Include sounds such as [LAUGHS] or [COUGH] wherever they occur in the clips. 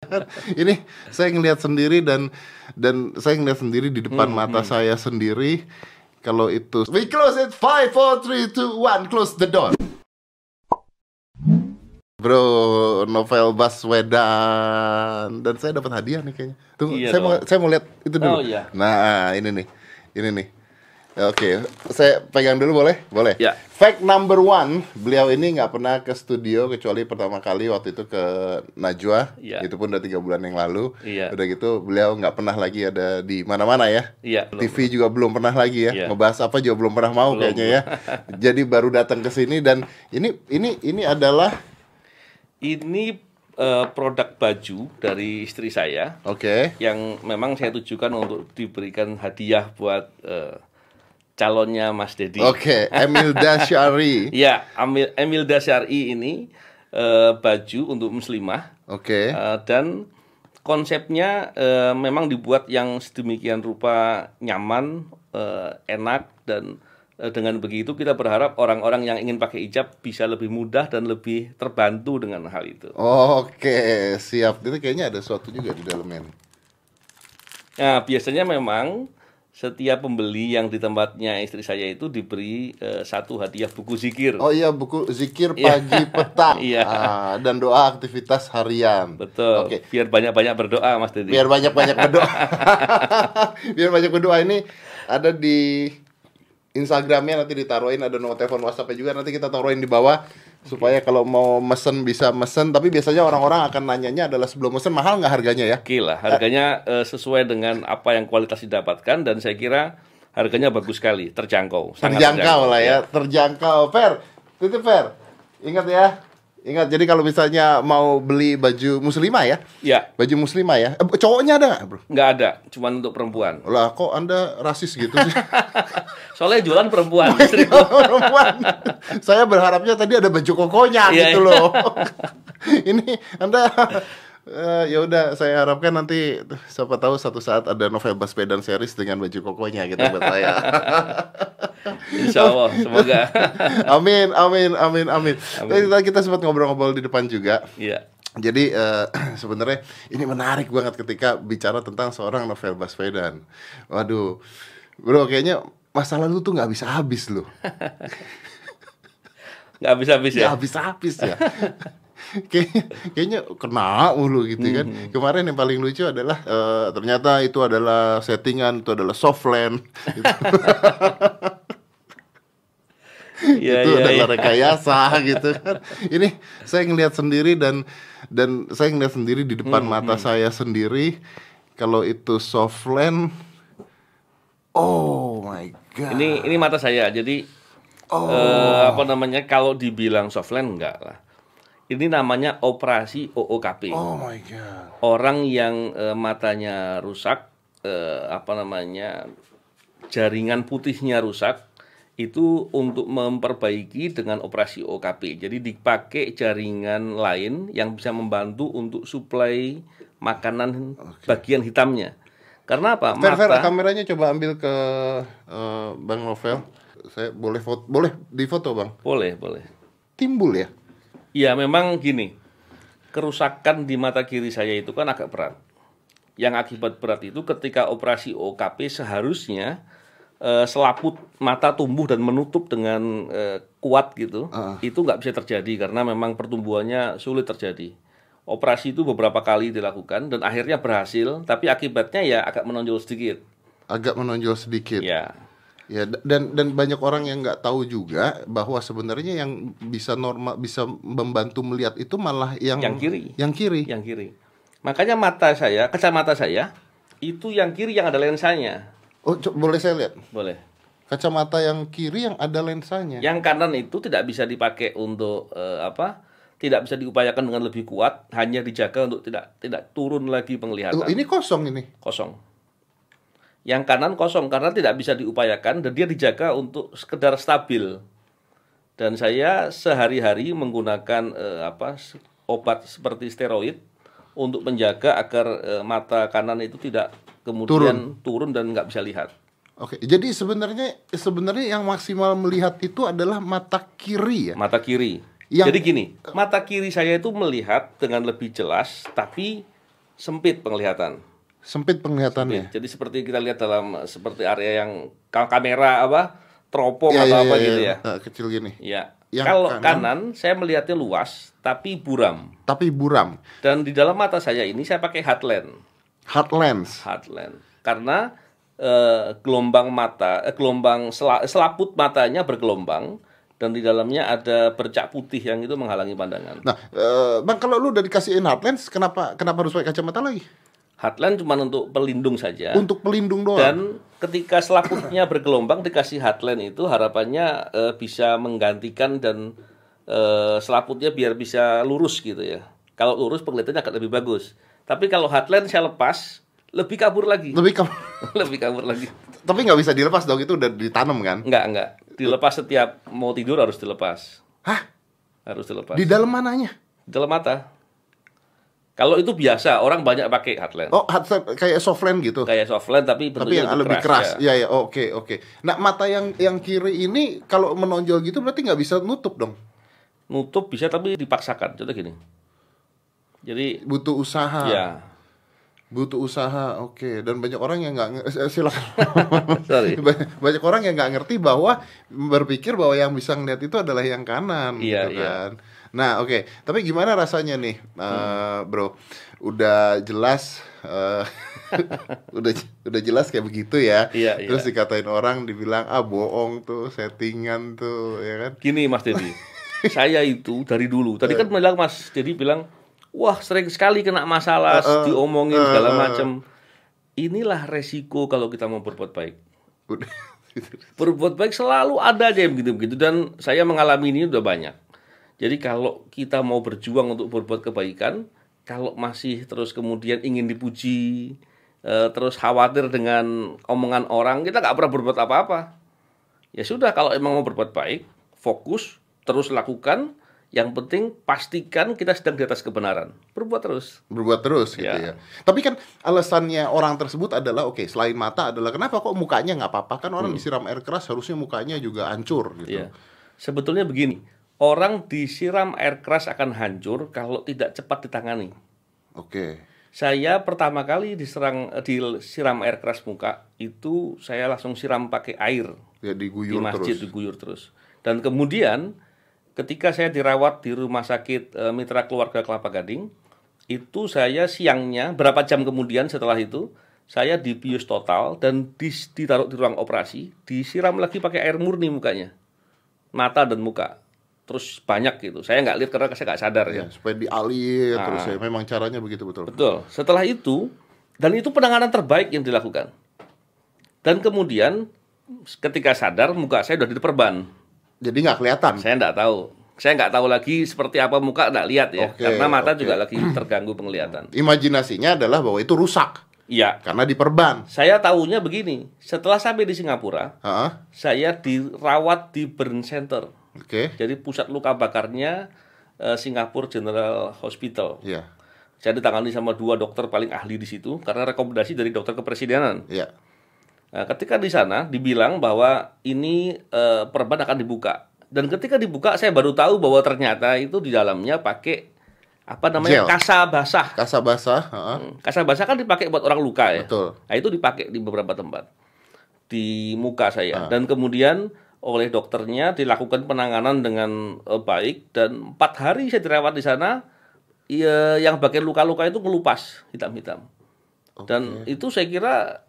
[LAUGHS] ini saya ngelihat sendiri dan dan saya ngelihat sendiri di depan Hmm, mata saya sendiri kalau itu we close it five four three two one close the door Bro, novel Baswedan dan saya dapat hadiah nih kayaknya. Tunggu, Iya saya mau dong. saya mau lihat itu dulu. Oh, iya. Nah, ini nih. Ini nih. Oke, saya pegang dulu boleh? Boleh. Ya. Fact number one, beliau ini nggak pernah ke studio kecuali pertama kali waktu itu ke Najwa. Iya. Itu pun udah tiga bulan yang lalu. Iya. Udah gitu, beliau nggak pernah lagi ada di mana-mana ya. Iya, belum. TV juga belum pernah lagi ya. Iya. Ngebahas apa juga belum pernah mau Belum. kayaknya ya. [LAUGHS] Jadi baru datang ke sini dan ini ini ini adalah Ini eh, produk baju dari istri saya oke. yang memang saya tujukan untuk diberikan hadiah buat eh, calonnya Mas Dedi. Oke, Emil [LAUGHS] Dasyari. Ya, Emil, Emil Dasyari ini eh, baju untuk muslimah Oke. eh, dan konsepnya eh, memang dibuat yang sedemikian rupa nyaman, eh, enak dan dengan begitu kita berharap orang-orang yang ingin pakai hijab bisa lebih mudah dan lebih terbantu dengan hal itu. Oke, siap. Itu kayaknya ada sesuatu juga di dalamnya. Nah, biasanya memang setiap pembeli yang di tempatnya istri saya itu diberi eh, satu hadiah buku zikir. Oh iya, buku zikir Iya. pagi petang [LAUGHS] Iya. Ah, dan doa aktivitas harian. Betul. Oke. Biar banyak-banyak berdoa, Mas Dedi. Biar banyak-banyak berdoa. [LAUGHS] Biar banyak berdoa ini ada di Instagramnya nanti ditaruhin ada nomor telepon WhatsAppnya juga nanti kita taruhin di bawah supaya kalau mau mesen bisa mesen tapi biasanya orang-orang akan nanyanya adalah sebelum mesen mahal nggak harganya ya Oke lah, harganya eh, sesuai dengan apa yang kualitas didapatkan dan saya kira harganya bagus sekali, terjangkau. sangat terjangkau lah ya terjangkau fair itu fair ingat ya ingat jadi kalau misalnya mau beli baju muslimah ya? Ya, baju muslimah ya? Eh, cowoknya ada nggak bro? Nggak ada, cuman untuk perempuan. lah kok anda rasis gitu sih? [LAUGHS] Soalnya jualan perempuan, [LAUGHS] perempuan. Saya berharapnya tadi ada baju kokonya Iya, gitu iya. loh. [LAUGHS] Ini anda eh, ya udah saya harapkan nanti siapa tahu satu saat ada novel Baswedan series dengan baju kokonya gitu buat saya [LAUGHS] Insya Allah, semoga. [LAUGHS] amin amin amin amin, Tadi kita- kita sempat ngobrol-ngobrol di depan juga Iya. Jadi eh, [CLEARS THROAT] sebenarnya ini menarik banget ketika bicara tentang seorang novel Baswedan. Waduh, bro kayaknya masa lalu tuh nggak bisa habis loh, [LAUGHS] Nggak habis-habis nggak ya. habis-habis ya. [LAUGHS] kayaknya, kayaknya kena mulu gitu kan. Hmm. Kemarin yang paling lucu adalah eh, ternyata itu adalah settingan, itu adalah softland, [LAUGHS] itu, [LAUGHS] Iya, itu iya, adalah iya. rekayasa gitu kan. Ini saya ngelihat sendiri dan dan saya ngelihat sendiri di depan Hmm, mata saya sendiri kalau itu softland. Oh my god. Ini ini mata saya. Jadi Oh. eh, apa namanya? Kalau dibilang softland enggak lah. Ini namanya operasi OOKP. Oh my god. Orang yang eh, matanya rusak, eh, apa namanya? jaringan putihnya rusak itu untuk memperbaiki dengan operasi OKP. Jadi dipakai jaringan lain yang bisa membantu untuk suplai makanan bagian hitamnya. Karena apa? Fer, Mata kameranya coba ambil ke eh, Bang Novel. Saya boleh foto, boleh difoto Bang. boleh, boleh. Timbul ya. Ya memang gini, kerusakan di mata kiri saya itu kan agak berat. Yang akibat berat itu ketika operasi OKP seharusnya eh, selaput mata tumbuh dan menutup dengan eh, kuat gitu, itu nggak bisa terjadi karena memang pertumbuhannya sulit terjadi. Operasi itu beberapa kali dilakukan dan akhirnya berhasil, tapi akibatnya ya agak menonjol sedikit. Agak menonjol sedikit. Ya, Ya, dan dan banyak orang yang nggak tahu juga bahwa sebenarnya yang bisa normal bisa membantu melihat itu malah yang Yang kiri. Yang kiri. yang kiri. Makanya mata saya, kacamata saya itu yang kiri yang ada lensanya. Oh, co- boleh saya lihat? Boleh. Kacamata yang kiri yang ada lensanya. Yang kanan itu tidak bisa dipakai untuk eh, apa? Tidak bisa diupayakan dengan lebih kuat, hanya dijaga untuk tidak tidak turun lagi Oh, penglihatan. ini kosong ini. Kosong. Yang kanan kosong karena tidak bisa diupayakan dan dia dijaga untuk sekedar stabil. Dan saya sehari-hari menggunakan eh, apa obat seperti steroid untuk menjaga agar eh, mata kanan itu tidak kemudian turun, dan nggak bisa lihat. Oke, jadi sebenarnya sebenarnya yang maksimal melihat itu adalah mata kiri ya. Mata kiri. Yang- Jadi gini, mata kiri saya itu melihat dengan lebih jelas, tapi sempit penglihatan. Sempit penglihatannya. Jadi seperti kita lihat dalam seperti area yang ka- kamera apa teropong Iya, atau iya, apa iya, gitu iya. ya. Nah, kecil gini. Ya. Yang Kalau kanan- kanan, saya melihatnya luas tapi buram. Tapi buram. Dan di dalam mata saya ini saya pakai hard lens. Hard lens. Hard lens. Karena eh, gelombang mata, eh, gelombang sela- selaput matanya bergelombang dan di dalamnya ada bercak putih yang itu menghalangi pandangan. Nah, eh, Bang kalau lu udah dikasihin hard lens, kenapa kenapa harus pakai kacamata lagi? Hard lens cuma untuk pelindung saja. Untuk pelindung doang. Dan ketika selaputnya bergelombang dikasih headline itu harapannya eh, bisa menggantikan dan eh, selaputnya biar bisa lurus gitu ya. Kalau lurus penglihatannya akan lebih bagus. Tapi kalau headline saya lepas lebih kabur lagi. Lebih kamu [LAUGHS] lebih kabur lagi. tapi nggak bisa dilepas dong itu udah ditanam kan? Enggak, enggak. Dilepas setiap mau tidur harus dilepas. Hah? Harus dilepas. Di dalam mananya? Di dalam mata. Kalau itu biasa, orang banyak pakai headline. Oh, hard lens kayak soft lens gitu. Kayak softline tapi Tapi yang lebih keras. ya. Iya, ya, oke, oke. Nah, mata yang yang kiri ini kalau menonjol gitu berarti nggak bisa nutup dong. Nutup bisa tapi dipaksakan. Contoh gini. Jadi Butuh usaha. ya Butuh usaha, oke. Dan banyak orang yang nggak nge- eh, silakan. [LAUGHS] Sorry. [LAUGHS] Ba- banyak orang yang nggak ngerti bahwa berpikir bahwa yang bisa ngeliat itu adalah yang kanan, Iya, gitu iya. Nah, oke. Tapi gimana rasanya nih, eh, Hmm. bro? Udah jelas, eh, [LAUGHS] udah udah jelas kayak begitu ya. Iya, Terus iya. dikatain orang, dibilang ah bohong tuh, settingan tuh, ya kan? Gini Mas Dedi, [LAUGHS] saya itu dari dulu. Tadi kan bilang Mas Dedi bilang, wah sering sekali kena masalah, diomongin segala macam. Inilah resiko kalau kita mau berbuat baik. Udah. [LAUGHS] Berbuat baik selalu ada aja yang begitu-begitu dan saya mengalami ini udah banyak. Jadi kalau kita mau berjuang untuk berbuat kebaikan, kalau masih terus kemudian ingin dipuji, eh, terus khawatir dengan omongan orang, kita nggak pernah berbuat apa-apa. Ya sudah, kalau emang mau berbuat baik, fokus, terus lakukan. Yang penting pastikan kita sedang di atas kebenaran. Berbuat terus. berbuat terus gitu Ya. ya. Tapi kan alasannya orang tersebut adalah oke selain mata adalah kenapa kok mukanya nggak apa-apa kan orang disiram air keras harusnya mukanya juga hancur gitu. Hmm. Iya. Sebetulnya begini, orang disiram air keras akan hancur kalau tidak cepat ditangani. Oke. Saya pertama kali diserang eh, disiram air keras muka itu saya langsung siram pakai air Ya di masjid terus. diguyur terus. Dan kemudian ketika saya dirawat di rumah sakit eh, Mitra Keluarga Kelapa Gading, itu saya siangnya berapa jam kemudian setelah itu saya dibius total dan dis- ditaruh di ruang operasi, disiram lagi pakai air murni mukanya, mata dan muka, terus banyak gitu. Saya nggak lihat karena saya nggak sadar ya. Ya, supaya dialir Ah. terus ya. Memang caranya begitu betul. Betul. Setelah itu, dan itu penanganan terbaik yang dilakukan. Dan kemudian ketika sadar muka saya sudah diperban. Jadi nggak kelihatan. Saya nggak tahu. Saya nggak tahu lagi seperti apa muka nggak lihat ya, Oke, karena mata oke. juga lagi terganggu penglihatan. [CLEARS THROAT] Imajinasinya adalah bahwa itu rusak Iya. karena diperban. Saya tahunya begini. Setelah sampai di Singapura, Heeh. saya dirawat di burn center. Oke. Jadi pusat luka bakarnya eh, Singapore General Hospital. Iya. Saya ditangani sama dua dokter paling ahli di situ karena rekomendasi dari dokter kepresidenan. Iya. Nah, ketika di sana dibilang bahwa ini eh, perban akan dibuka. Dan ketika dibuka saya baru tahu bahwa ternyata itu di dalamnya pakai apa namanya Gel. kasa basah. Kasa basah, heeh. Hmm, Kasa basah kan dipakai buat orang luka ya. Betul. Nah, itu dipakai di beberapa tempat di muka saya dan kemudian oleh dokternya dilakukan penanganan dengan eh, baik dan empat hari saya dirawat di sana. Ya, yang bagian luka-luka itu ngelupas hitam-hitam. Dan itu saya kira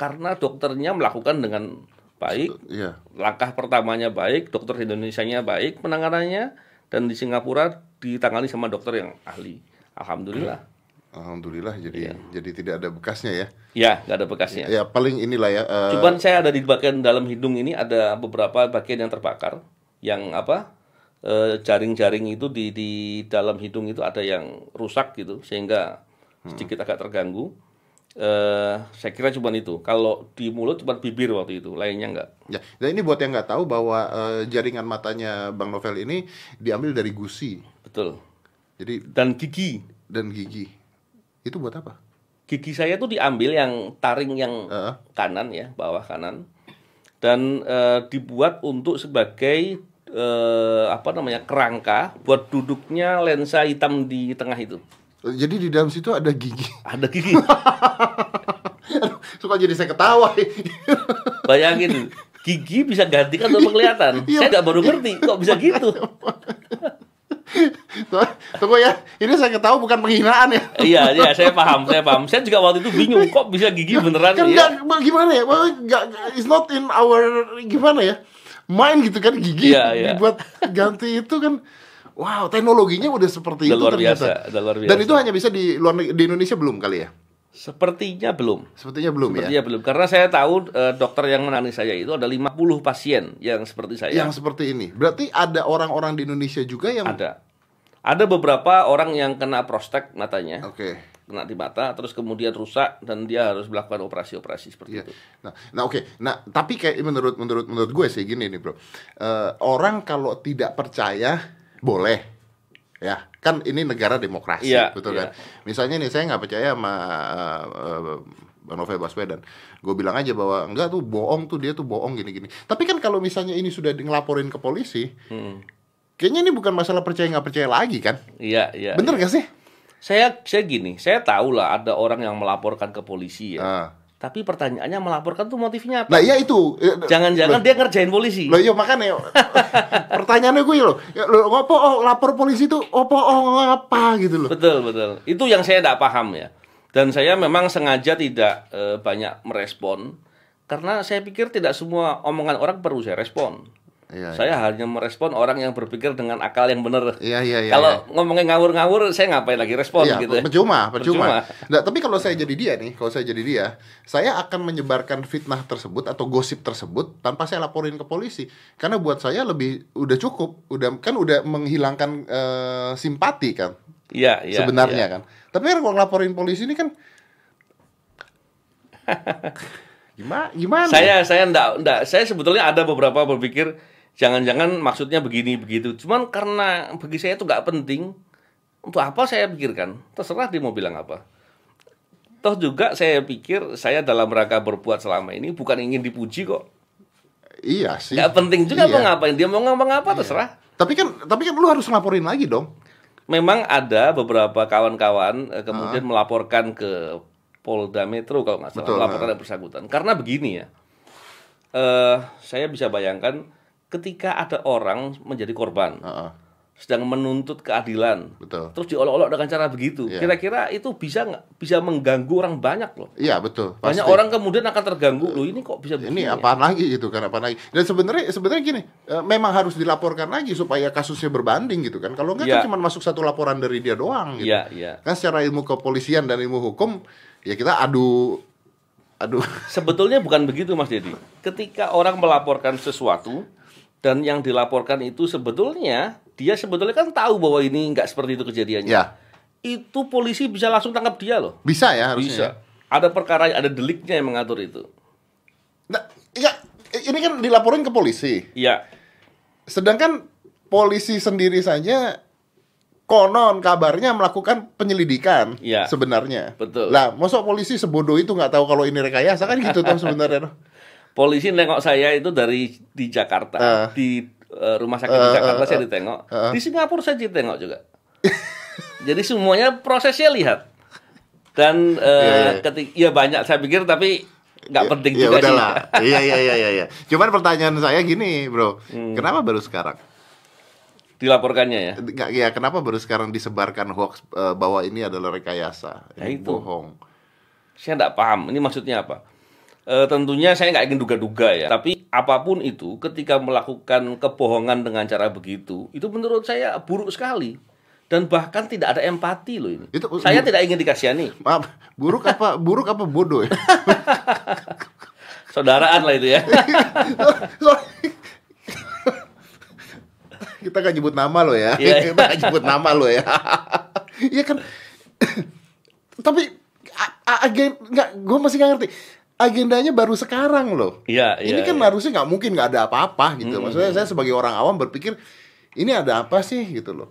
karena dokternya melakukan dengan baik, Iya. langkah pertamanya baik, dokter Indonesianya baik penanganannya dan di Singapura ditangani sama dokter yang ahli. Alhamdulillah. Alhamdulillah jadi Iya. jadi tidak ada bekasnya ya. Ya, nggak ada bekasnya. Ya paling inilah ya. eh, Cuman saya ada di bagian dalam hidung ini ada beberapa bagian yang terbakar, yang apa eh, jaring-jaring itu di di dalam hidung itu ada yang rusak gitu, sehingga sedikit agak terganggu. Eh, saya kira cuma itu. Kalau di mulut cuma bibir waktu itu, lainnya enggak. Ya, dan ini buat yang nggak tahu bahwa eh, jaringan matanya Bang Novel ini diambil dari gusi, Betul. jadi Dan gigi, dan gigi. Itu buat apa? gigi saya tuh diambil yang taring yang Heeh. kanan ya, bawah kanan, dan eh, dibuat untuk sebagai eh, apa namanya kerangka buat duduknya lensa hitam di tengah itu. Jadi di dalam situ ada gigi. Ada gigi. [LAUGHS] Suka jadi saya ketawa. Bayangin, gigi bisa gantikan untuk penglihatan. Iya. Saya nggak baru ngerti kok bisa gitu. [LAUGHS] Tunggu ya, ini saya ketawa bukan penghinaan ya. iya, iya, saya paham, saya paham. Saya juga waktu itu bingung kok bisa gigi beneran kan ya. nggak gimana ya nggak- it's not in our gimana ya main gitu kan gigi Iya, iya. dibuat ganti itu kan wow teknologinya udah seperti Udah itu luar ternyata biasa, udah luar dan biasa. itu hanya bisa di luar di Indonesia belum kali ya Sepertinya belum. sepertinya belum ya Sepertinya belum. Karena saya tahu eh, dokter yang menangani saya itu ada 50 pasien yang seperti saya. yang seperti ini berarti ada orang-orang di Indonesia juga yang Ada. Ada beberapa orang yang kena prostek matanya, oke kena di mata, terus kemudian rusak dan dia harus melakukan operasi-operasi seperti Iya. itu. Nah, nah oke. Nah, tapi kayak menurut menurut menurut gue sih gini nih, Bro. Eh, orang kalau tidak percaya boleh. Ya, kan ini negara demokrasi, Iya, betul iya. kan? Misalnya nih saya nggak percaya sama eh, Bang Novel Baswedan. Gue bilang aja bahwa enggak tuh bohong tuh dia tuh bohong gini-gini. Tapi kan kalau misalnya ini sudah ngelaporin ke polisi, Hmm. kayaknya ini bukan masalah percaya nggak percaya lagi kan? Iya, iya. Bener gak sih? Saya saya gini, saya tahu lah ada orang yang melaporkan ke polisi ya. Ah. Tapi pertanyaannya melaporkan tuh motifnya apa? Nah, iya itu. Eh, Jangan-jangan dia ngerjain polisi. Loh iya makanya [LAUGHS] pertanyaannya gue loh, ya, lo ngopo oh, lapor polisi tuh opo oh apa gitu loh. Betul, betul. Itu yang saya tidak paham ya. Dan saya memang sengaja tidak eh, banyak merespon karena saya pikir tidak semua omongan orang perlu saya respon. Iya, saya hanya merespon orang yang berpikir dengan akal yang benar. Iya iya iya. Kalau ngomongin ngawur-ngawur, saya ngapain lagi respon Iya, gitu. ya. percuma, percuma. Percuma. Nah, tapi kalau saya jadi dia nih, kalau saya jadi dia, saya akan menyebarkan fitnah tersebut atau gosip tersebut tanpa saya laporin ke polisi. Karena buat saya lebih udah cukup, udah kan udah menghilangkan eh, simpati kan Iya, iya. sebenarnya iya. kan. Tapi kan kalau ngelaporin polisi ini kan [LAUGHS] gimana gimana? Saya saya enggak enggak saya sebetulnya ada beberapa berpikir jangan-jangan maksudnya begini begitu. Cuman karena bagi saya itu nggak penting. Untuk apa saya pikirkan? Terserah dia mau bilang apa. Toh juga saya pikir saya dalam rangka berbuat selama ini bukan ingin dipuji kok. Iya sih. Nggak penting juga Iya. mau ngapain. Dia mau ngomong apa terserah. Tapi kan tapi kan lu harus ngelaporin lagi dong. Memang ada beberapa kawan-kawan eh, kemudian melaporkan ke Polda Metro kalau nggak salah Betul, melaporkan yang bersangkutan. Karena begini ya, eh saya bisa bayangkan ketika ada orang menjadi korban, Heeh, sedang menuntut keadilan, betul. terus diolok-olok dengan cara begitu, Iya. kira-kira itu bisa nggak bisa mengganggu orang banyak loh. Iya betul. Banyak pasti. orang kemudian akan terganggu loh ini kok bisa begini ini ya? apaan lagi gitu kan apaan lagi dan sebenarnya sebenarnya gini eh, memang harus dilaporkan lagi supaya kasusnya berbanding gitu kan kalau enggak Iya. kan cuma masuk satu laporan dari dia doang gitu Iya, iya. kan secara ilmu kepolisian dan ilmu hukum ya kita adu adu Sebetulnya bukan begitu Mas Dedi. Ketika orang melaporkan sesuatu dan yang dilaporkan itu sebetulnya dia sebetulnya kan tahu bahwa ini nggak seperti itu kejadiannya. ya Itu polisi bisa langsung tangkap dia loh. bisa ya harusnya Bisa. Ada perkara, ada deliknya yang mengatur itu. nah ya ini kan dilaporin ke polisi Iya. sedangkan polisi sendiri saja konon kabarnya melakukan penyelidikan Iya. sebenarnya Betul. lah masa polisi sebodoh itu nggak tahu kalau ini rekayasa kan gitu tuh sebenarnya. [LAUGHS] Polisi nengok saya itu dari di Jakarta, Eh. di eh, rumah sakit di Eh, Jakarta eh, saya eh. ditengok. Eh. Di Singapura saya ditengok juga. [LAUGHS] Jadi semuanya prosesnya lihat. Dan eh, Iya, iya. ketik- ya banyak saya pikir tapi nggak Ya- penting ya juga sih. udahlah. Iya [LAUGHS] iya iya iya iya. Cuman pertanyaan saya gini, Bro. Hmm. Kenapa baru sekarang? Dilaporkannya ya. Nggak, ya kenapa baru sekarang disebarkan hoax eh, bahwa ini adalah rekayasa? Ya Ini itu. bohong. Saya nggak paham. Ini maksudnya apa? Eh, tentunya saya nggak ingin duga-duga ya. Tapi apa pun itu, ketika melakukan kebohongan dengan cara begitu, itu menurut saya buruk sekali. Dan bahkan tidak ada empati loh ini. Itu- saya tidak ingin dikasihani. Maaf, buruk apa buruk apa bodoh ya? [LAUGHS] Saudaraan lah itu ya. [LAUGHS] Kita kan nyebut nama lo ya. Iya. [LAUGHS] Kita kan nyebut nama lo ya. Iya kan. [CLEARS THROAT] Tapi agen nggak, gue masih nggak ngerti. Agendanya baru sekarang loh. Iya, ini iya, kan iya. harusnya nggak mungkin nggak ada apa-apa gitu. Maksudnya saya sebagai orang awam berpikir ini ada apa sih gitu loh.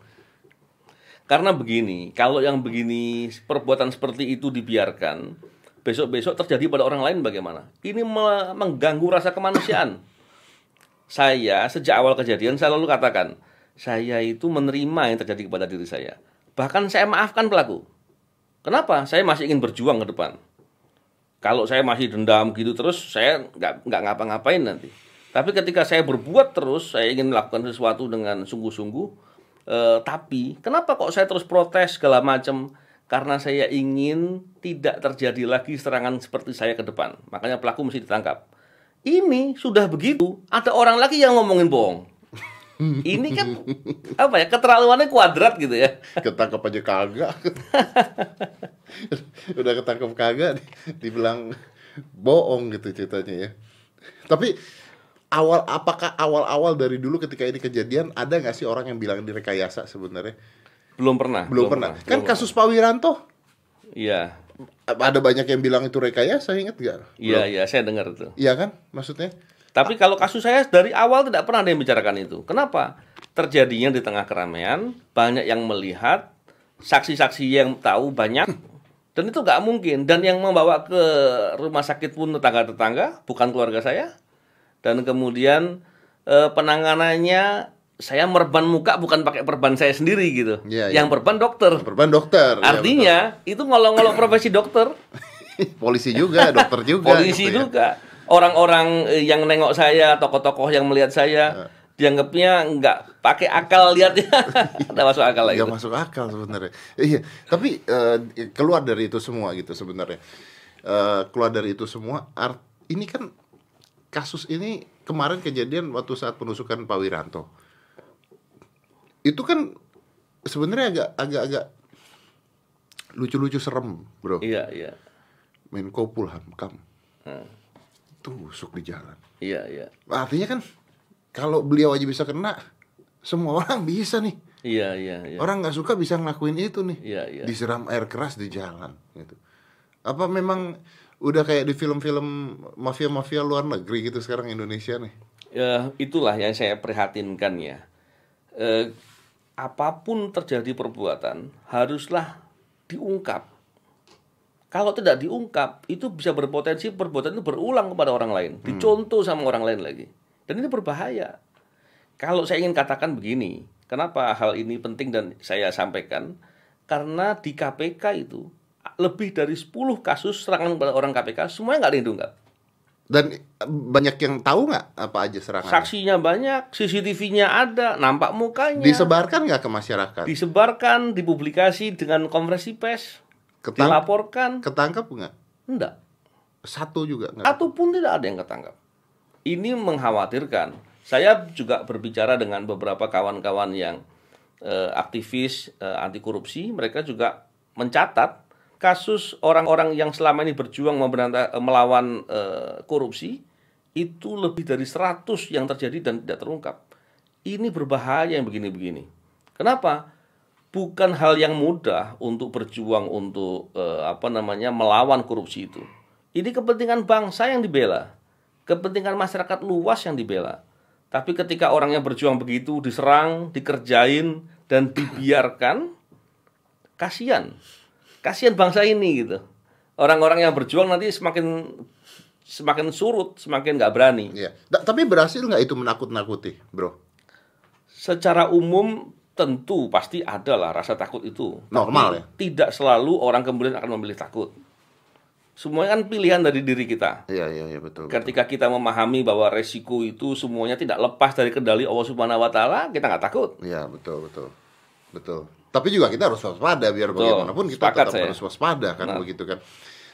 Karena begini, kalau yang begini perbuatan seperti itu dibiarkan, besok-besok terjadi pada orang lain bagaimana? Ini me- mengganggu rasa kemanusiaan. [COUGHS] Saya sejak awal kejadian saya lalu katakan, saya itu menerima yang terjadi kepada diri saya. Bahkan saya maafkan pelaku. Kenapa? Saya masih ingin berjuang ke depan. Kalau saya masih dendam gitu terus, saya nggak nggak ngapa-ngapain nanti. Tapi ketika saya berbuat terus, saya ingin melakukan sesuatu dengan sungguh-sungguh. eh, tapi kenapa kok saya terus protes segala macam? Karena saya ingin tidak terjadi lagi serangan seperti saya ke depan. Makanya pelaku mesti ditangkap. Ini sudah begitu, ada orang lagi yang ngomongin bohong. [LAUGHS] Ini kan [LAUGHS] apa ya keterlaluannya kuadrat gitu ya. [LAUGHS] ketangkep aja kagak udah ketangkep kagak di- dibilang bohong gitu ceritanya ya tapi awal apakah awal-awal dari dulu ketika ini kejadian ada nggak sih orang yang bilang direkayasa sebenarnya Belum pernah. belum, pernah kan belum kasus Pak Wiranto pernah. Iya. ada banyak yang bilang itu rekayasa inget gak Iya, iya, saya dengar itu. iya kan maksudnya Tapi kalau kasus saya dari awal tidak pernah ada yang bicarakan itu. Kenapa? Terjadinya di tengah keramaian, banyak yang melihat, saksi-saksi yang tahu banyak, dan itu nggak mungkin. Dan yang membawa ke rumah sakit pun tetangga-tetangga, bukan keluarga saya. Dan kemudian eh, penanganannya saya merban muka bukan pakai perban saya sendiri gitu. Iya, iya. yang perban dokter. perban dokter ya, Artinya itu ngolong-ngolong profesi dokter. [LAUGHS] polisi juga dokter juga polisi gitu ya. juga orang-orang eh, yang nengok saya tokoh-tokoh yang melihat saya dianggapnya nggak pakai akal lihatnya [LAUGHS] nggak masuk akal lagi Gak masuk akal sebenarnya. Iya, tapi eh, keluar dari itu semua gitu sebenarnya. Eh, keluar dari itu semua, art ini kan kasus ini kemarin kejadian waktu saat penusukan Pak Wiranto. Itu kan sebenarnya agak agak agak lucu-lucu serem, bro. iya iya Menko Polhukam Hmm. Tusuk di jalan. iya iya Artinya kan kalau beliau aja bisa kena, semua orang bisa nih. iya iya iya Orang nggak suka bisa ngelakuin itu nih. iya iya Disiram air keras di jalan gitu. Apa memang udah kayak di film-film mafia-mafia luar negeri gitu sekarang Indonesia nih? Ya, itulah yang saya prihatinkan ya Eh, apa pun terjadi perbuatan haruslah diungkap kalau tidak diungkap itu bisa berpotensi perbuatan itu berulang kepada orang lain. Dicontoh sama orang lain lagi. Dan ini berbahaya. Kalau saya ingin katakan begini kenapa hal ini penting dan saya sampaikan? Karena di KPK itu lebih dari 10 kasus serangan kepada orang KPK semuanya nggak diungkap. Dan eh, banyak yang tahu nggak apa aja serangan? Saksinya banyak, CCTV-nya ada, nampak mukanya. Disebarkan nggak ke masyarakat? Disebarkan, dipublikasi dengan konferensi pers, Ketang- dilaporkan. Ketangkap nggak? Enggak. Satu juga nggak? Atau pun tidak ada yang ketangkap. Ini mengkhawatirkan. Saya juga berbicara dengan beberapa kawan-kawan yang eh, aktivis eh, anti korupsi, mereka juga mencatat kasus orang-orang yang selama ini berjuang eh, melawan eh, korupsi itu lebih dari 100 yang terjadi dan tidak terungkap. Ini berbahaya yang begini-begini. Kenapa? Bukan hal yang mudah untuk berjuang untuk eh, apa namanya melawan korupsi itu. Ini kepentingan bangsa yang dibela, kepentingan masyarakat luas yang dibela. Tapi ketika orang yang berjuang begitu diserang, dikerjain dan dibiarkan, kasihan. Kasihan bangsa ini gitu. Orang-orang yang berjuang nanti semakin semakin surut, semakin nggak berani. Iya. Tapi berhasil nggak itu menakut-nakuti, bro? Secara umum tentu pasti ada lah rasa takut itu. Normal Tapi ya? Tidak selalu orang kemudian akan memilih takut. Semuanya kan pilihan dari diri kita. Iya, iya, iya betul. betul. Ketika kita memahami bahwa resiko itu semuanya tidak lepas dari kendali Allah Subhanahu wa taala, kita nggak takut. Iya, betul, betul. Betul. Tapi juga kita harus waspada biar Betul. bagaimanapun kita Sepakat tetap saya. harus waspada kan Nah. begitu kan.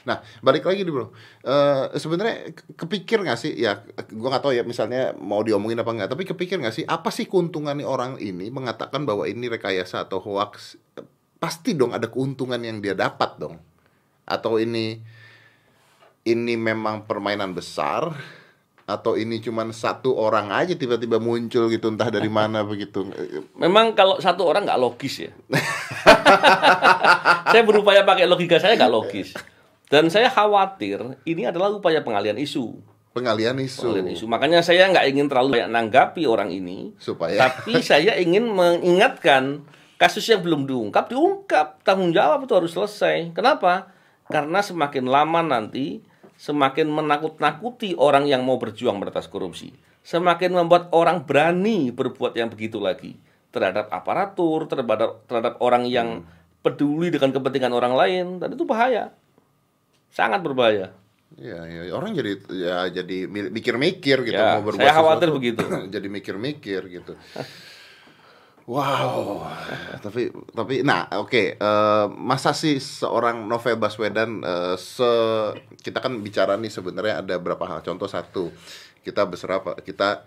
Nah, balik lagi nih, Bro. Eh sebenarnya ke- kepikir nggak sih ya gua nggak tahu ya misalnya mau diomongin apa nggak, tapi kepikir nggak sih apa sih keuntungannya orang ini mengatakan bahwa ini rekayasa atau hoax? Pasti dong ada keuntungan yang dia dapat dong. Atau ini ini memang permainan besar atau ini cuman satu orang aja tiba-tiba muncul gitu entah dari mana [LAUGHS] begitu. Memang kalau satu orang nggak logis ya. [LAUGHS] saya berupaya pakai logika saya nggak logis. Dan saya khawatir ini adalah upaya pengalian isu. Pengalian isu. Pengalian isu. Makanya saya nggak ingin terlalu banyak nanggapi orang ini. Supaya Tapi [LAUGHS] saya ingin mengingatkan kasus yang belum diungkap diungkap. Tanggung jawab itu harus selesai. Kenapa? Karena semakin lama nanti semakin menakut-nakuti orang yang mau berjuang beratas korupsi. Semakin membuat orang berani berbuat yang begitu lagi terhadap aparatur, terhadap terhadap orang yang peduli dengan kepentingan orang lain dan itu bahaya. Sangat berbahaya. Iya, iya, orang jadi ya jadi mi- mikir-mikir gitu Ya, mau berbuat saya khawatir sesuatu. begitu. [CLEARS THROAT] jadi mikir-mikir gitu. [LAUGHS] Wow, tapi tapi nah oke eh, masa sih seorang Novel Baswedan eh, se kita kan bicara nih sebenarnya ada berapa hal contoh satu kita berserah kita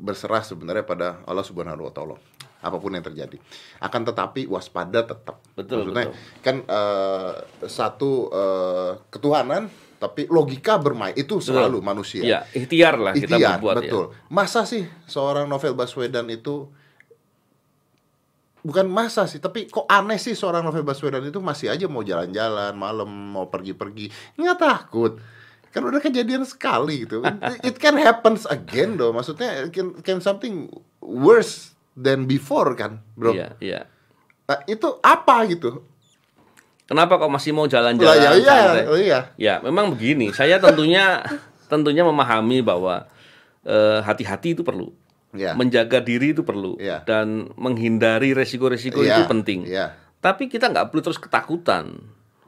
berserah sebenarnya pada Allah Subhanahu Wa Taala apa pun yang terjadi akan tetapi waspada tetap Betul, maksudnya betul. kan eh, satu eh, ketuhanan tapi logika bermain itu selalu manusia Ya, ikhtiar lah kita Ikhtiar, berbuat ya. betul. Masa sih seorang Novel Baswedan itu bukan masa sih, tapi kok aneh sih seorang Novel Baswedan itu masih aja mau jalan-jalan malam, mau pergi-pergi, nggak takut. Kan udah kejadian sekali gitu. It can happens again though. Maksudnya can, can something worse than before kan, bro. Iya, iya. Nah, itu apa gitu? Kenapa kok masih mau Lah jalan-jalan ya iya, oh, iya. Ya, memang begini. Saya tentunya [LAUGHS] tentunya memahami bahwa eh, hati-hati itu perlu. Ya. Menjaga diri itu perlu Ya. dan menghindari resiko-resiko Iya, itu penting. Iya. Tapi kita nggak perlu terus ketakutan.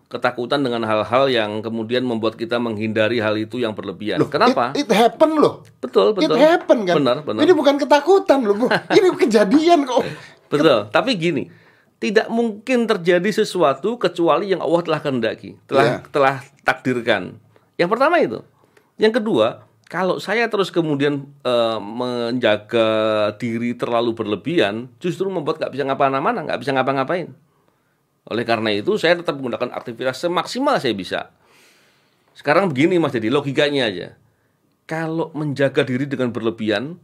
Ketakutan dengan hal-hal yang kemudian membuat kita menghindari hal itu yang berlebihan. Kenapa? It, it happen loh. betul, betul. It happen kan? Benar, benar. Ini bukan ketakutan loh, bro. [LAUGHS] Ini kejadian kok. Betul. Tapi gini, tidak mungkin terjadi sesuatu kecuali yang Allah telah kehendaki, telah Iya. telah takdirkan. Yang pertama itu. Yang kedua, kalau saya terus kemudian eh, menjaga diri terlalu berlebihan, justru membuat nggak bisa ngapa-ngapain, nggak bisa ngapa-ngapain. Oleh karena itu, saya tetap menggunakan aktivitas semaksimal saya bisa. Sekarang begini Mas jadi logikanya aja. Kalau menjaga diri dengan berlebihan,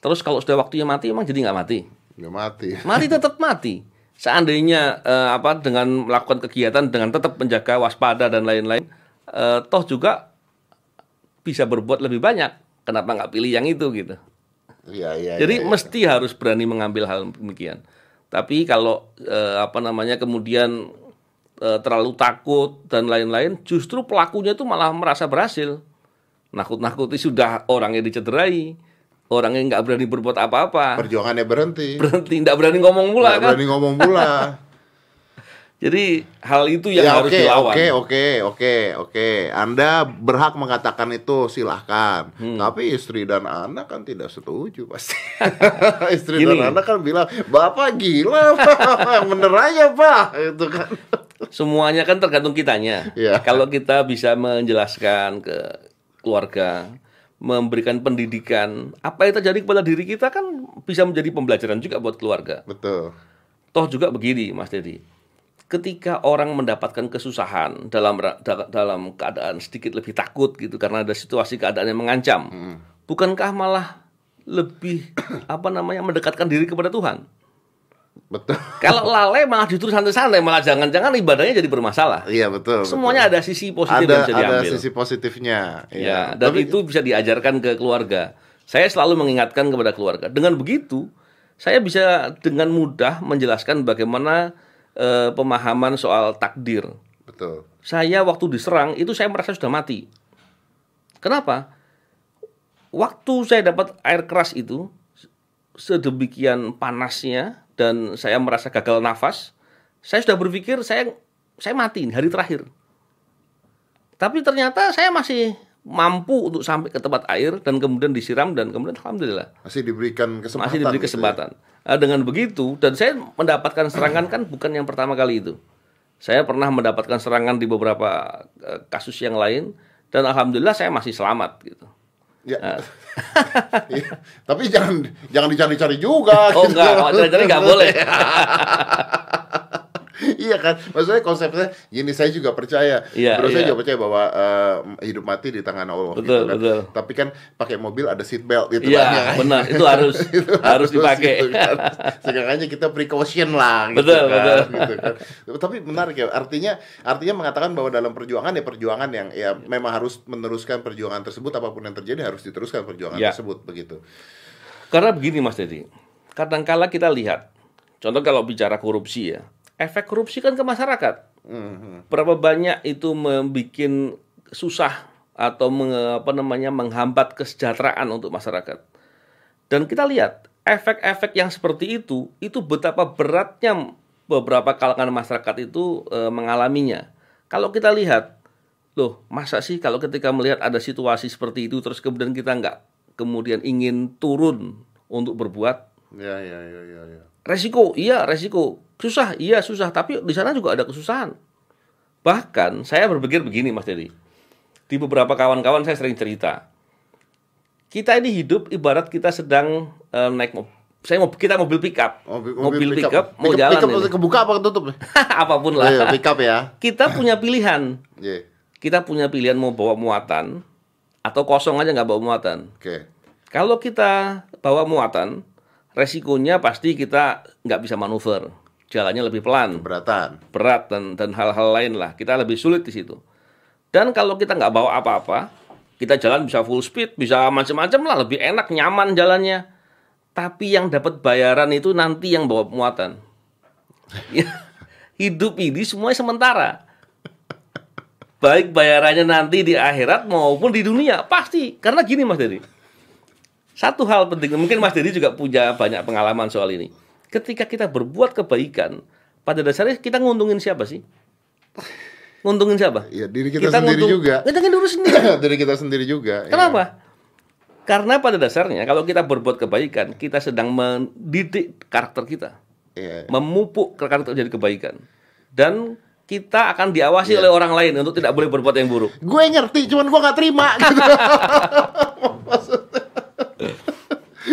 terus kalau sudah waktunya mati, emang jadi nggak mati? Nggak mati. [LAUGHS] mati tetap mati. Seandainya eh, apa dengan melakukan kegiatan dengan tetap menjaga waspada dan lain-lain, eh, toh juga bisa berbuat lebih banyak. Kenapa nggak pilih yang itu gitu? Iya, iya. Jadi iya, iya. mesti harus berani mengambil hal demikian. Tapi kalau eh, apa namanya kemudian eh, terlalu takut dan lain-lain, justru pelakunya itu malah merasa berhasil. Nakut-nakuti sudah orangnya dicederai, orangnya nggak berani berbuat apa-apa, perjuangannya berhenti. berhenti, nggak berani ngomong pula Nggak kan. berani ngomong pula. [LAUGHS] Jadi hal itu yang ya harus oke, dilawan. oke, oke, oke, oke. Anda berhak mengatakan itu silahkan. Hmm. Tapi istri dan anak kan tidak setuju pasti. [LAUGHS] istri Gini. dan anak kan bilang, bapak gila, pak, bener aja pak, itu kan. Semuanya kan tergantung kitanya. Iya. Kalau kita bisa menjelaskan ke keluarga, memberikan pendidikan, apa yang terjadi kepada diri kita kan bisa menjadi pembelajaran juga buat keluarga. Betul. Toh juga begini, Mas Dedi. Ketika orang mendapatkan kesusahan dalam dalam keadaan sedikit lebih takut gitu karena ada situasi keadaan yang mengancam, bukankah malah lebih [COUGHS] apa namanya mendekatkan diri kepada Tuhan? Betul. Kalau lalai malah justru santai-santai, malah jangan-jangan ibadahnya jadi bermasalah. Iya betul. Semuanya betul. ada sisi positif ada yang bisa ada diambil. sisi positifnya. Ya, Iya. dan Tapi- itu bisa diajarkan ke keluarga. Saya selalu mengingatkan kepada keluarga. Dengan begitu, saya bisa dengan mudah menjelaskan bagaimana eh, pemahaman soal takdir. betul. Saya waktu diserang itu saya merasa sudah mati. Kenapa? Waktu saya dapat air keras itu sedemikian panasnya dan saya merasa gagal nafas, saya sudah berpikir saya saya mati hari terakhir. Tapi ternyata saya masih mampu untuk sampai ke tempat air dan kemudian disiram dan kemudian alhamdulillah Masih diberikan kesempatan. masih diberi gitu ya. kesempatan. Nah, dengan begitu dan saya mendapatkan serangan kan bukan yang pertama kali itu. Saya pernah mendapatkan serangan di beberapa eh, kasus yang lain dan alhamdulillah saya masih selamat gitu. Ya. [LAUGHS] Iya. Tapi jangan jangan dicari-cari juga. Oh gitu. enggak, cari-cari enggak boleh. [LAUGHS] [LAUGHS] iya kan, maksudnya konsepnya gini saya juga percaya, Iya, Bro saya iya. juga percaya bahwa eh, hidup mati di tangan Allah. Betul, gitu kan. betul. Tapi kan pakai mobil ada seat belt gitu Iya, kan, ya. [LAUGHS] benar. Itu harus [LAUGHS] Itu harus dipakai. gitu kan. Kita precaution lah gitu Betul, kan, betul. gitu kan. Tapi menarik ya, artinya artinya mengatakan bahwa dalam perjuangan ya perjuangan yang ya memang harus meneruskan perjuangan tersebut apa pun yang terjadi harus diteruskan perjuangan Ya. tersebut begitu. Karena begini Mas Dedi, kadangkala kita lihat, contoh kalau bicara korupsi ya, efek korupsi kan ke masyarakat. Mhm. Berapa banyak itu membuat susah atau menge- apa namanya menghambat kesejahteraan untuk masyarakat. Dan kita lihat efek-efek yang seperti itu itu betapa beratnya beberapa kalangan masyarakat itu e, mengalaminya. Kalau kita lihat, loh masa sih kalau ketika melihat ada situasi seperti itu terus kemudian kita nggak kemudian ingin turun untuk berbuat? Ya, ya, ya, ya, ya. Resiko, iya resiko. Susah, iya susah. Tapi di sana juga ada kesusahan. Bahkan saya berpikir begini Mas Dedi. Di beberapa kawan-kawan saya sering cerita. Kita ini hidup ibarat kita sedang e, naik mobil saya mau kita mobil pickup, Mobil, mobil, pick pickup, up. mau Pick up- jalan pick up ini. kebuka apa ketutup? [LAUGHS] apa pun lah. Iya, pick up ya. Kita punya pilihan. Iya. Kita punya pilihan mau bawa muatan atau kosong aja nggak bawa muatan. Oke. Kalau kita bawa muatan, resikonya pasti kita nggak bisa manuver, jalannya lebih pelan, Keberatan. berat dan dan hal-hal lain lah. Kita lebih sulit di situ. Dan kalau kita nggak bawa apa-apa, kita jalan bisa full speed, bisa macam-macam lah, lebih enak, nyaman jalannya. Tapi yang dapat bayaran itu nanti yang bawa muatan. Ya, Hidup ini semuanya sementara. Baik bayarannya nanti di akhirat maupun di dunia pasti. Karena gini Mas Dedi. Satu hal penting, mungkin Mas Dedi juga punya banyak pengalaman soal ini. Ketika kita berbuat kebaikan, pada dasarnya kita nguntungin siapa sih? Nguntungin siapa? Iya, diri kita sendiri nguntung- juga. Nguntungin diri sendiri. [COUGHS] Diri kita sendiri juga. iya. Kenapa? Karena pada dasarnya kalau kita berbuat kebaikan, kita sedang mendidik karakter kita, Iya. memupuk karakter jadi kebaikan. Dan kita akan diawasi Iya. oleh orang lain untuk tidak boleh berbuat yang buruk. Gue ngerti, cuman gue nggak terima. Gitu. [LAUGHS]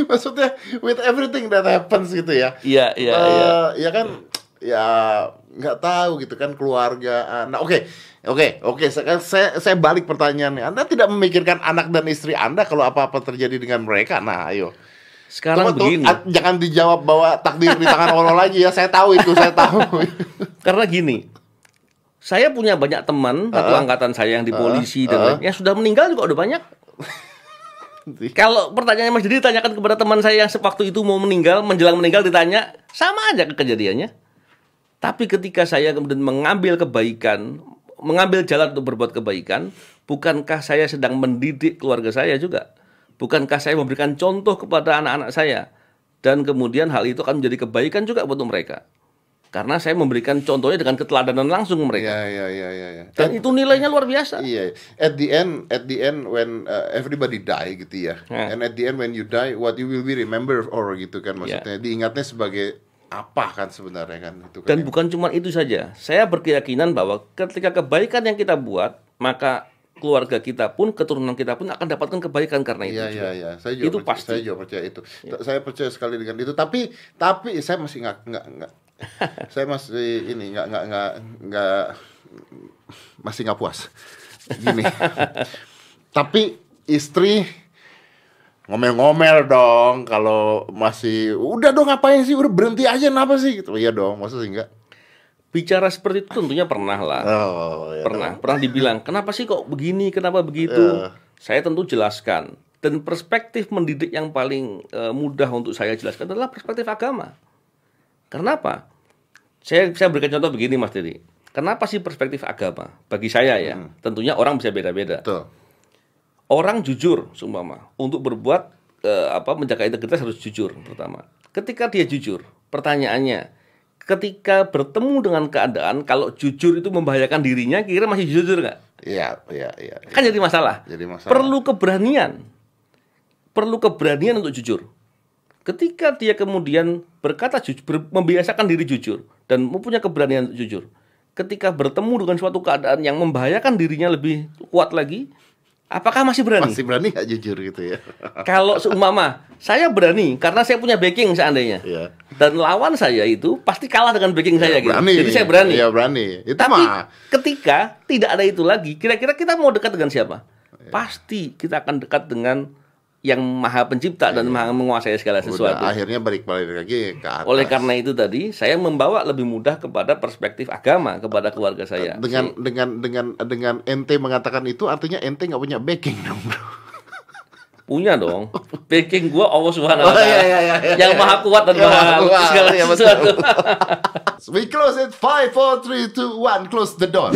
[LAUGHS] maksudnya, with everything that happens gitu ya. Iya, iya, Eh, iya. Ya kan, ya nggak tahu gitu kan keluarga anak. Oke, oke, oke. Saya, saya saya balik pertanyaannya. Anda tidak memikirkan anak dan istri Anda kalau apa-apa terjadi dengan mereka? Nah, ayo. Sekarang tuh, begini. a- jangan dijawab bahwa takdir di tangan Allah lagi ya. Saya tahu itu, saya tahu. [LAUGHS] Karena gini, saya punya banyak teman satu angkatan saya yang di polisi dan uh. lain, yang sudah meninggal juga udah banyak. Kalau pertanyaannya Mas Didi tanyakan kepada teman saya yang sewaktu itu mau meninggal, menjelang meninggal ditanya, sama aja ke kejadiannya. Tapi ketika saya kemudian mengambil kebaikan, mengambil jalan untuk berbuat kebaikan, bukankah saya sedang mendidik keluarga saya juga? Bukankah saya memberikan contoh kepada anak-anak saya? Dan kemudian hal itu akan menjadi kebaikan juga buat mereka. Karena saya memberikan contohnya dengan keteladanan langsung mereka. Iya, iya, iya, iya. Ya. Dan itu nilainya luar biasa. Iya, at the end, at the end when uh, everybody die gitu ya, Ya. and at the end when you die, what you will be remember or gitu kan maksudnya, diingatnya sebagai apa kan sebenarnya kan itu kan. Dan ya. bukan cuma itu saja. Saya berkeyakinan bahwa ketika kebaikan yang kita buat, maka keluarga kita pun, keturunan kita pun akan dapatkan kebaikan karena itu. Iya juga. iya iya, saya juga Itu percaya, pasti. Iya. saya juga percaya itu. T- Saya percaya sekali dengan itu. Tapi tapi saya masih nggak. [LAUGHS] saya masih ini nggak nggak nggak nggak masih nggak puas. Gini. [LAUGHS] tapi istri ngomel-ngomel dong kalau masih udah dong ngapain sih? Udah berhenti aja kenapa sih? Gitu. Iya dong masa sih enggak Bicara seperti itu tentunya pernah lah. oh ya pernah pernah dibilang kenapa sih kok begini? Kenapa begitu? Iya. saya tentu jelaskan. Dan perspektif mendidik yang paling eh, mudah untuk saya jelaskan adalah perspektif agama kenapa? Saya saya berikan contoh begini mas Dedi kenapa sih perspektif agama? Bagi saya ya Hmm. tentunya orang bisa beda-beda. Orang jujur seumpama untuk berbuat eh, apa menjaga integritas harus jujur pertama. Ketika dia jujur pertanyaannya ketika bertemu dengan keadaan kalau jujur itu membahayakan dirinya kira masih jujur nggak? Iya iya iya. Kan jadi masalah. Jadi masalah. Perlu keberanian. Perlu keberanian untuk jujur ketika dia kemudian berkata jujur ber- membiasakan diri jujur dan mempunyai keberanian jujur ketika bertemu dengan suatu keadaan yang membahayakan dirinya lebih kuat lagi apakah masih berani? Masih berani nggak jujur gitu ya? [LAUGHS] Kalau seumpama saya berani karena saya punya backing seandainya. Iya. dan lawan saya itu pasti kalah dengan backing saya gitu. berani. Jadi saya berani. Iya berani. Itu tapi mah. ketika tidak ada itu lagi, kira-kira kita mau dekat dengan siapa? Iya. Pasti kita akan dekat dengan yang maha pencipta dan maha menguasai segala Iya. udah sesuatu. akhirnya balik balik lagi ke atas Oleh karena itu tadi, saya membawa lebih mudah kepada perspektif agama kepada keluarga saya. dengan dengan dengan dengan ente mengatakan itu artinya ente nggak punya backing dong bro Punya dong. Backing gua Allah Subhanahu wa Oh, taala. iya, iya, iya, iya. Yang maha kuat dan Yang maha maha segala iya, sesuatu. [LAUGHS] we close it five four three two one close the door